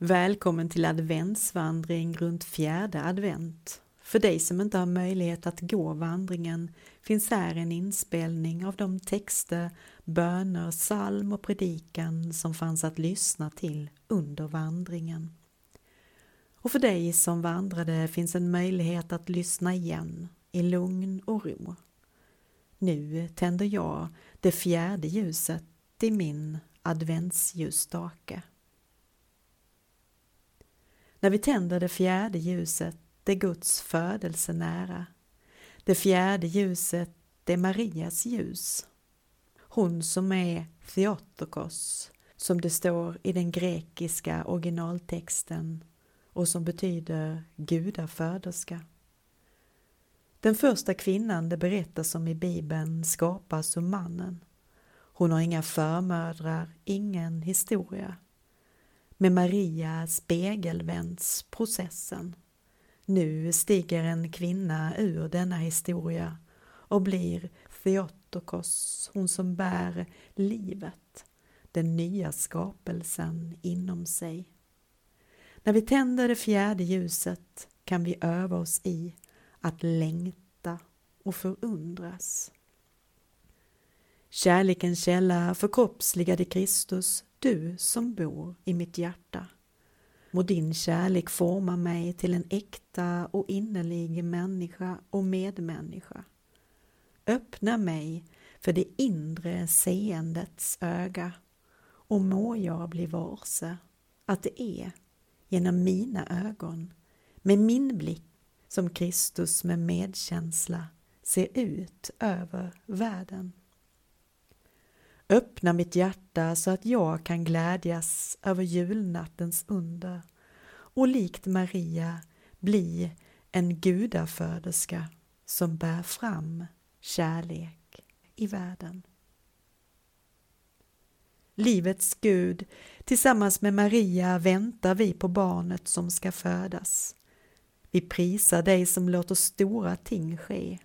Välkommen till adventsvandring runt fjärde advent. För dig som inte har möjlighet att gå vandringen finns här en inspelning av de texter, böner, psalm och predikan som fanns att lyssna till under vandringen. Och för dig som vandrade finns en möjlighet att lyssna igen i lugn och ro. Nu tänder jag det fjärde ljuset i min adventsljusstake. När vi tänder det fjärde ljuset, det är Guds födelse nära. Det fjärde ljuset, det är Marias ljus. Hon som är Theotokos, som det står i den grekiska originaltexten och som betyder gudaföderska. Den första kvinnan det berättas om i Bibeln skapas ur mannen. Hon har inga förmödrar, ingen historia. Med Maria spegelvänds processen. Nu stiger en kvinna ur denna historia och blir Theotokos, hon som bär livet, den nya skapelsen inom sig. När vi tänder det fjärde ljuset kan vi öva oss i att längta och förundras. Kärlekens källa förkroppsligade Kristus du som bor i mitt hjärta. Må din kärlek forma mig till en äkta och innerlig människa och medmänniska. Öppna mig för det inre seendets öga och må jag bli varse att det är genom mina ögon, med min blick, som Kristus med medkänsla ser ut över världen. Öppna mitt hjärta så att jag kan glädjas över julnattens under och likt Maria bli en gudaföderska som bär fram kärlek i världen. Livets Gud, tillsammans med Maria väntar vi på barnet som ska födas. Vi prisar dig som låter stora ting ske.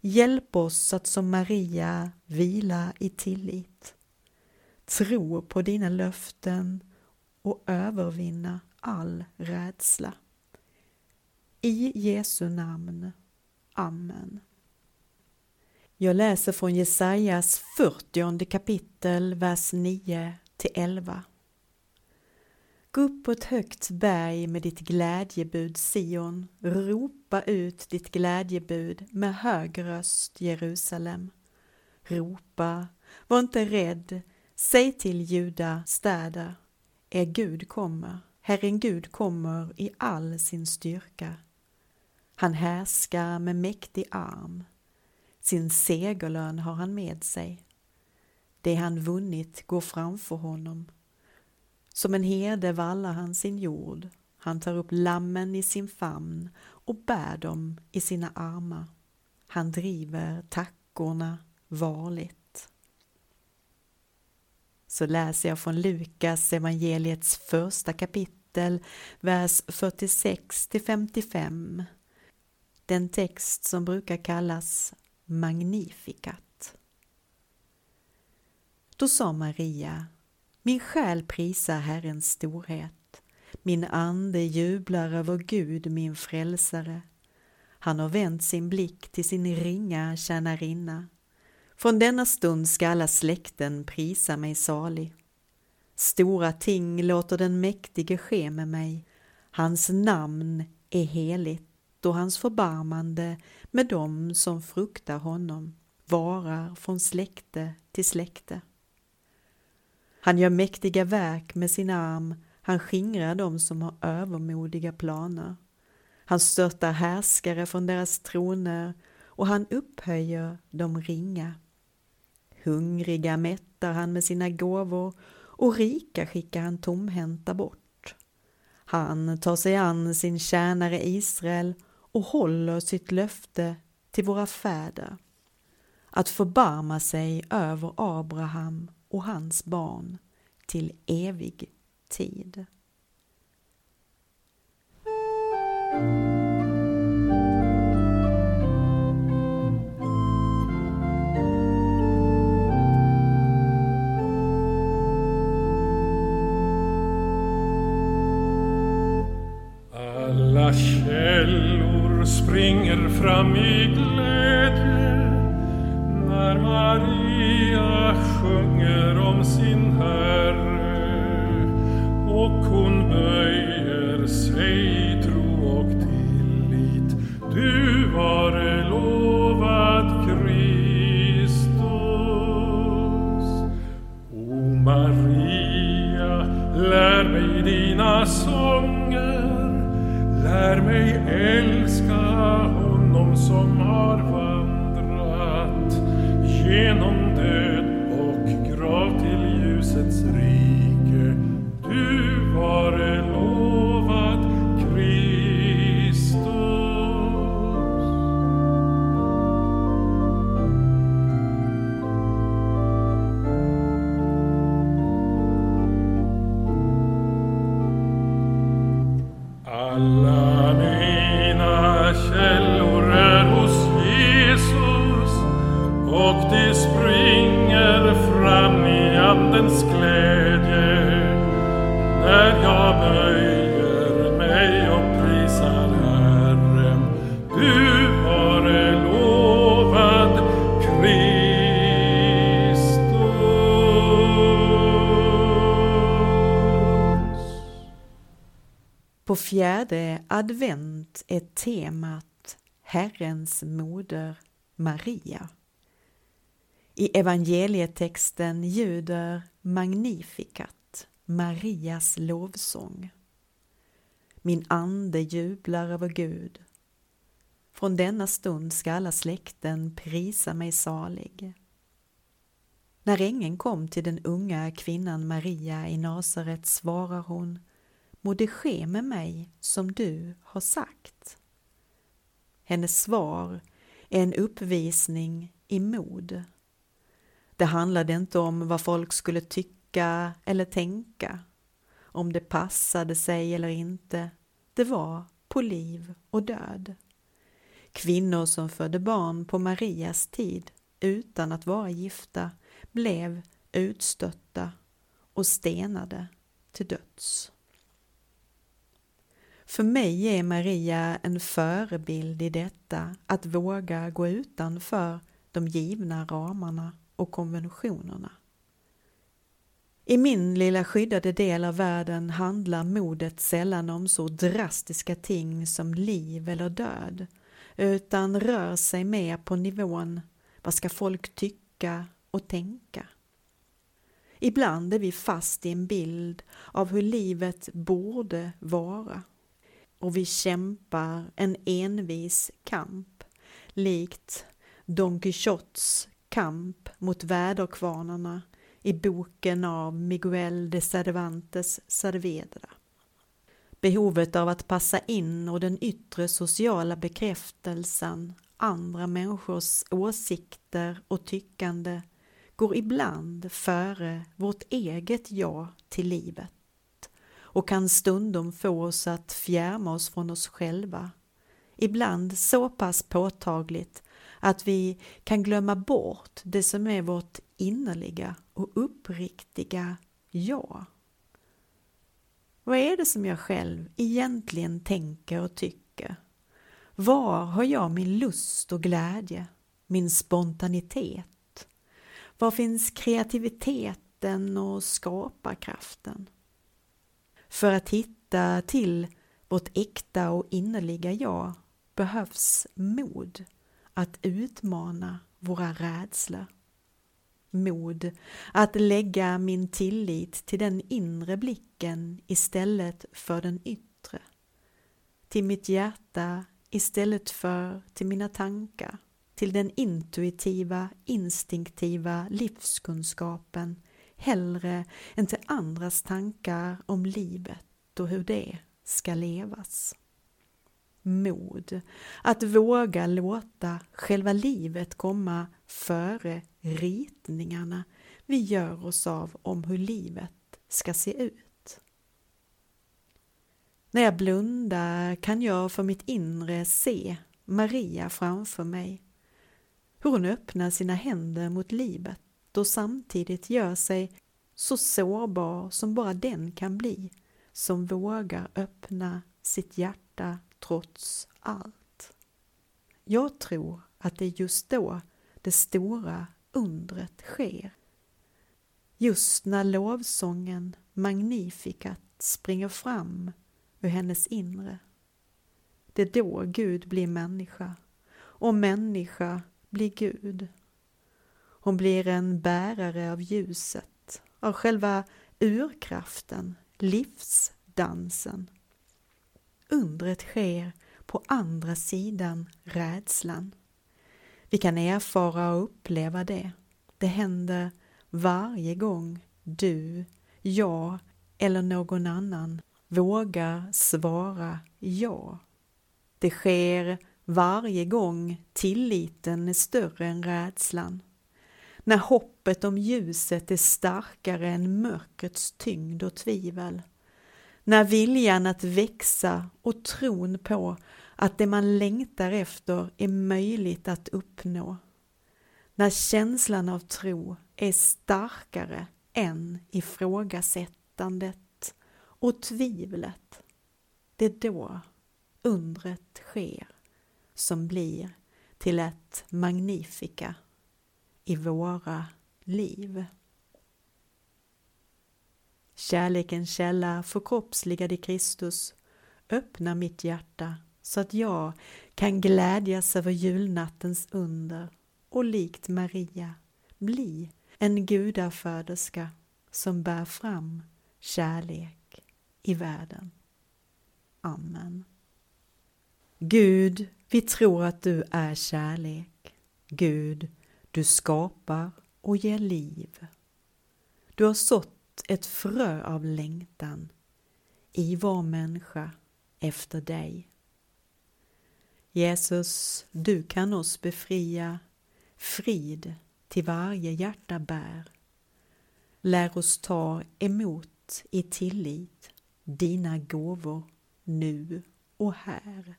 Hjälp oss att som Maria vila i tillit, tro på dina löften och övervinna all rädsla. I Jesu namn. Amen. Jag läser från Jesajas 40 kapitel, vers 9 till 11. Gå upp på ett högt berg med ditt glädjebud Sion, ropa ut ditt glädjebud med hög röst Jerusalem. Ropa, var inte rädd, säg till Juda städer, er Gud kommer, Herren Gud kommer i all sin styrka. Han härskar med mäktig arm, sin segerlön har han med sig. Det han vunnit går framför honom som en herde vallar han sin jord, han tar upp lammen i sin famn och bär dem i sina armar. Han driver tackorna varligt. Så läser jag från Lukas evangeliets första kapitel, vers 46 till 55. Den text som brukar kallas Magnificat. Då sa Maria min själ prisar Herrens storhet. Min ande jublar över Gud, min frälsare. Han har vänt sin blick till sin ringa tjänarinna. Från denna stund ska alla släkten prisa mig salig. Stora ting låter den mäktige ske med mig. Hans namn är heligt och hans förbarmande med dem som fruktar honom varar från släkte till släkte. Han gör mäktiga verk med sin arm, han skingrar dem som har övermodiga planer. Han störtar härskare från deras troner och han upphöjer de ringa. Hungriga mättar han med sina gåvor och rika skickar han tomhänta bort. Han tar sig an sin tjänare Israel och håller sitt löfte till våra fäder att förbarma sig över Abraham och hans barn till evig tid. Alla källor springer fram i glädje när Maria sjunger om sin Herre och hon böjer sig i tro och tillit. Du vare lovad Kristus. O Maria, lär mig dina sånger Lär mig älska honom som har vandrat genom det På fjärde advent är temat Herrens moder Maria. I evangelietexten ljuder Magnificat, Marias lovsång. Min ande jublar över Gud. Från denna stund ska alla släkten prisa mig salig. När ängeln kom till den unga kvinnan Maria i Nasaret svarar hon Må det ske med mig som du har sagt. Hennes svar är en uppvisning i mod. Det handlade inte om vad folk skulle tycka eller tänka, om det passade sig eller inte. Det var på liv och död. Kvinnor som födde barn på Marias tid utan att vara gifta blev utstötta och stenade till döds. För mig är Maria en förebild i detta att våga gå utanför de givna ramarna och konventionerna. I min lilla skyddade del av världen handlar modet sällan om så drastiska ting som liv eller död utan rör sig mer på nivån vad ska folk tycka och tänka. Ibland är vi fast i en bild av hur livet borde vara och vi kämpar en envis kamp likt Don Quijotes kamp mot väderkvarnarna i boken av Miguel de Cervantes Cervedra. Behovet av att passa in och den yttre sociala bekräftelsen, andra människors åsikter och tyckande går ibland före vårt eget ja till livet och kan stundom få oss att fjärma oss från oss själva. Ibland så pass påtagligt att vi kan glömma bort det som är vårt innerliga och uppriktiga jag. Vad är det som jag själv egentligen tänker och tycker? Var har jag min lust och glädje, min spontanitet? Var finns kreativiteten och skaparkraften? För att hitta till vårt äkta och innerliga jag behövs mod att utmana våra rädslor. Mod att lägga min tillit till den inre blicken istället för den yttre. Till mitt hjärta istället för till mina tankar. Till den intuitiva, instinktiva livskunskapen hellre än till andras tankar om livet och hur det ska levas. Mod, att våga låta själva livet komma före ritningarna vi gör oss av om hur livet ska se ut. När jag blundar kan jag för mitt inre se Maria framför mig. Hur hon öppnar sina händer mot livet och samtidigt gör sig så sårbar som bara den kan bli som vågar öppna sitt hjärta trots allt. Jag tror att det är just då det stora undret sker. Just när lovsången Magnificat springer fram ur hennes inre. Det är då Gud blir människa och människa blir Gud. Hon blir en bärare av ljuset, av själva urkraften, livsdansen. Undret sker på andra sidan rädslan. Vi kan erfara och uppleva det. Det händer varje gång du, jag eller någon annan vågar svara ja. Det sker varje gång tilliten är större än rädslan. När hoppet om ljuset är starkare än mörkrets tyngd och tvivel. När viljan att växa och tron på att det man längtar efter är möjligt att uppnå. När känslan av tro är starkare än ifrågasättandet och tvivlet. Det är då undret sker som blir till ett magnifika i våra liv. Kärlekens källa förkroppsligad i Kristus öppnar mitt hjärta så att jag kan glädjas över julnattens under och likt Maria bli en gudaföderska som bär fram kärlek i världen. Amen. Gud, vi tror att du är kärlek. Gud, du skapar och ger liv. Du har sått ett frö av längtan i var människa efter dig. Jesus, du kan oss befria, frid till varje hjärta bär. Lär oss ta emot i tillit dina gåvor nu och här.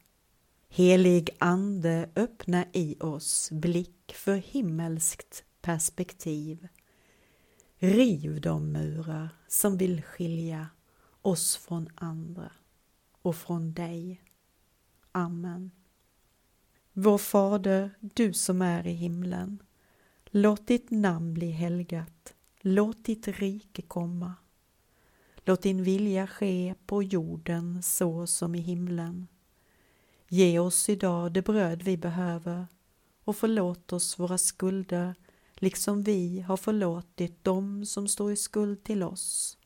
Helig Ande, öppna i oss blick för himmelskt perspektiv. Riv de murar som vill skilja oss från andra och från dig. Amen. Vår Fader, du som är i himlen. Låt ditt namn bli helgat. Låt ditt rike komma. Låt din vilja ske på jorden så som i himlen. Ge oss idag det bröd vi behöver och förlåt oss våra skulder liksom vi har förlåtit dem som står i skuld till oss.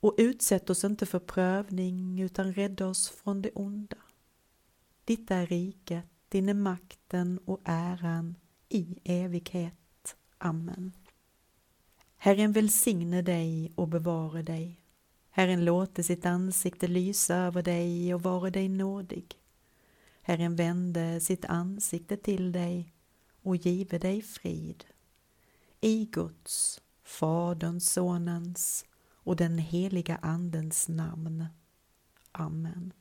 Och utsätt oss inte för prövning utan rädda oss från det onda. Ditt är riket, din är makten och äran i evighet. Amen. Herren välsigne dig och bevare dig. Herren låte sitt ansikte lysa över dig och vare dig nådig. Herren vände sitt ansikte till dig och give dig frid. I Guds, Faderns, Sonens och den heliga Andens namn. Amen.